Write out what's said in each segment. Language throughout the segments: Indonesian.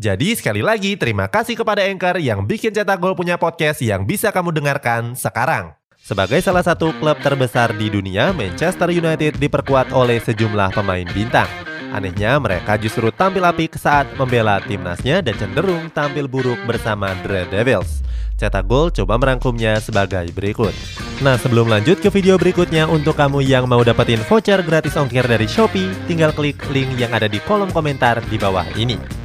Jadi sekali lagi terima kasih kepada Anchor yang bikin Cetak Gol punya podcast yang bisa kamu dengarkan sekarang. Sebagai salah satu klub terbesar di dunia, Manchester United diperkuat oleh sejumlah pemain bintang. Anehnya mereka justru tampil apik saat membela timnasnya dan cenderung tampil buruk bersama The Devils. Cetak Gol coba merangkumnya sebagai berikut. Nah sebelum lanjut ke video berikutnya untuk kamu yang mau dapetin voucher gratis ongkir dari Shopee, tinggal klik link yang ada di kolom komentar di bawah ini.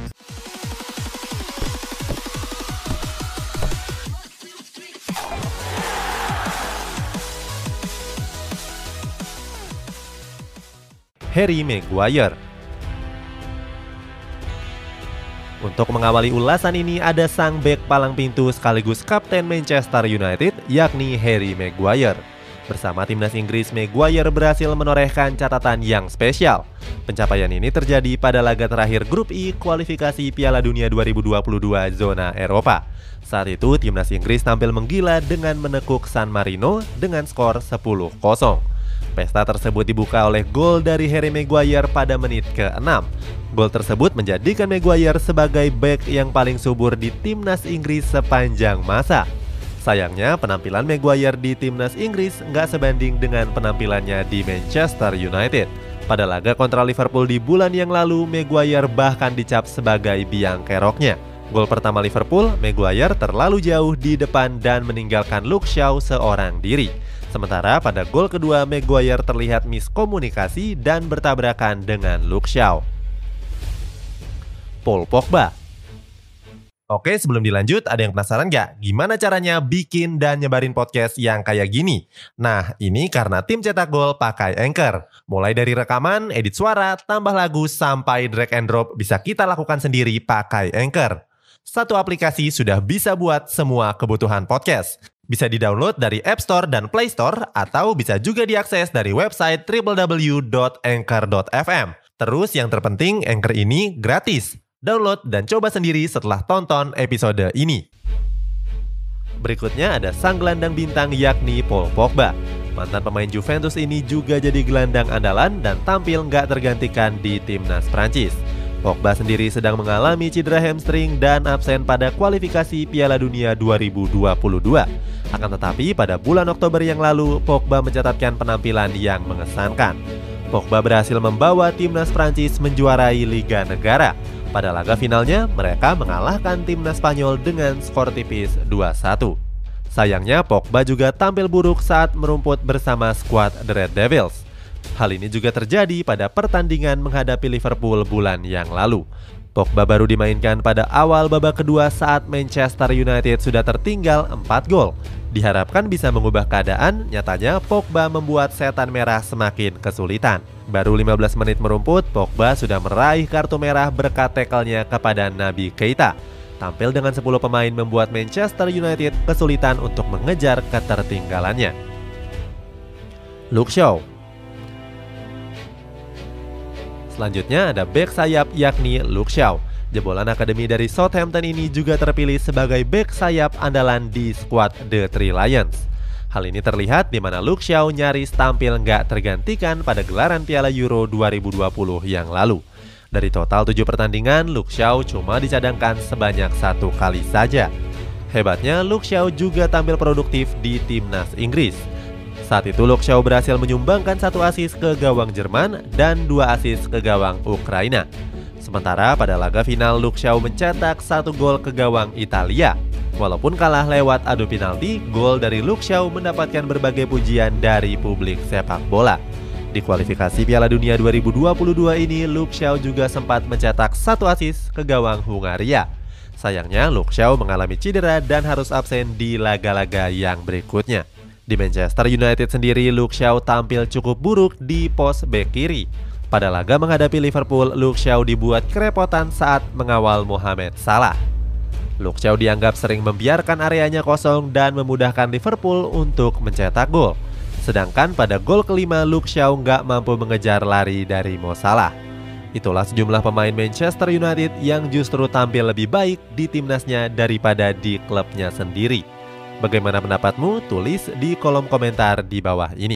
Harry Maguire. Untuk mengawali ulasan ini ada sang bek palang pintu sekaligus kapten Manchester United yakni Harry Maguire. Bersama timnas Inggris, Maguire berhasil menorehkan catatan yang spesial. Pencapaian ini terjadi pada laga terakhir Grup I kualifikasi Piala Dunia 2022 zona Eropa. Saat itu timnas Inggris tampil menggila dengan menekuk San Marino dengan skor 10-0. Pesta tersebut dibuka oleh gol dari Harry Maguire pada menit ke-6. Gol tersebut menjadikan Maguire sebagai back yang paling subur di timnas Inggris sepanjang masa. Sayangnya penampilan Maguire di timnas Inggris nggak sebanding dengan penampilannya di Manchester United. Pada laga kontra Liverpool di bulan yang lalu, Maguire bahkan dicap sebagai biang keroknya. Gol pertama Liverpool, Maguire terlalu jauh di depan dan meninggalkan Luke Shaw seorang diri. Sementara pada gol kedua, Maguire terlihat miskomunikasi dan bertabrakan dengan Luke Shaw. Paul Pogba Oke, sebelum dilanjut, ada yang penasaran nggak? Gimana caranya bikin dan nyebarin podcast yang kayak gini? Nah, ini karena tim cetak gol pakai Anchor. Mulai dari rekaman, edit suara, tambah lagu, sampai drag and drop bisa kita lakukan sendiri pakai Anchor. Satu aplikasi sudah bisa buat semua kebutuhan podcast. Bisa di-download dari App Store dan Play Store atau bisa juga diakses dari website www.anchor.fm. Terus yang terpenting, Anchor ini gratis. Download dan coba sendiri setelah tonton episode ini. Berikutnya ada sang gelandang bintang yakni Paul Pogba. Mantan pemain Juventus ini juga jadi gelandang andalan dan tampil nggak tergantikan di timnas Prancis. Pogba sendiri sedang mengalami cedera hamstring dan absen pada kualifikasi Piala Dunia 2022. Akan tetapi pada bulan Oktober yang lalu, Pogba mencatatkan penampilan yang mengesankan. Pogba berhasil membawa timnas Prancis menjuarai Liga Negara. Pada laga finalnya, mereka mengalahkan timnas Spanyol dengan skor tipis 2-1. Sayangnya, Pogba juga tampil buruk saat merumput bersama skuad The Red Devils. Hal ini juga terjadi pada pertandingan menghadapi Liverpool bulan yang lalu. Pogba baru dimainkan pada awal babak kedua saat Manchester United sudah tertinggal 4 gol. Diharapkan bisa mengubah keadaan, nyatanya Pogba membuat setan merah semakin kesulitan. Baru 15 menit merumput, Pogba sudah meraih kartu merah berkat tackle-nya kepada Nabi Keita. Tampil dengan 10 pemain membuat Manchester United kesulitan untuk mengejar ketertinggalannya. Luke Shaw Selanjutnya ada back sayap yakni Luke Shaw. Jebolan akademi dari Southampton ini juga terpilih sebagai back sayap andalan di skuad The Three Lions. Hal ini terlihat di mana Luke Shaw nyaris tampil nggak tergantikan pada gelaran Piala Euro 2020 yang lalu. Dari total tujuh pertandingan, Luke Shaw cuma dicadangkan sebanyak satu kali saja. Hebatnya, Luke Shaw juga tampil produktif di timnas Inggris. Saat itu Luke Shaw berhasil menyumbangkan satu asis ke gawang Jerman dan dua asis ke gawang Ukraina. Sementara pada laga final Luke Shaw mencetak satu gol ke gawang Italia. Walaupun kalah lewat adu penalti, gol dari Luke Shaw mendapatkan berbagai pujian dari publik sepak bola. Di kualifikasi Piala Dunia 2022 ini, Luke Shaw juga sempat mencetak satu asis ke gawang Hungaria. Sayangnya, Luke Shaw mengalami cedera dan harus absen di laga-laga yang berikutnya. Di Manchester United sendiri, Luke Shaw tampil cukup buruk di pos bek kiri. Pada laga menghadapi Liverpool, Luke Shaw dibuat kerepotan saat mengawal Mohamed Salah. Luke Shaw dianggap sering membiarkan areanya kosong dan memudahkan Liverpool untuk mencetak gol. Sedangkan pada gol kelima Luke Shaw nggak mampu mengejar lari dari Mo Salah. Itulah sejumlah pemain Manchester United yang justru tampil lebih baik di timnasnya daripada di klubnya sendiri. Bagaimana pendapatmu? Tulis di kolom komentar di bawah ini.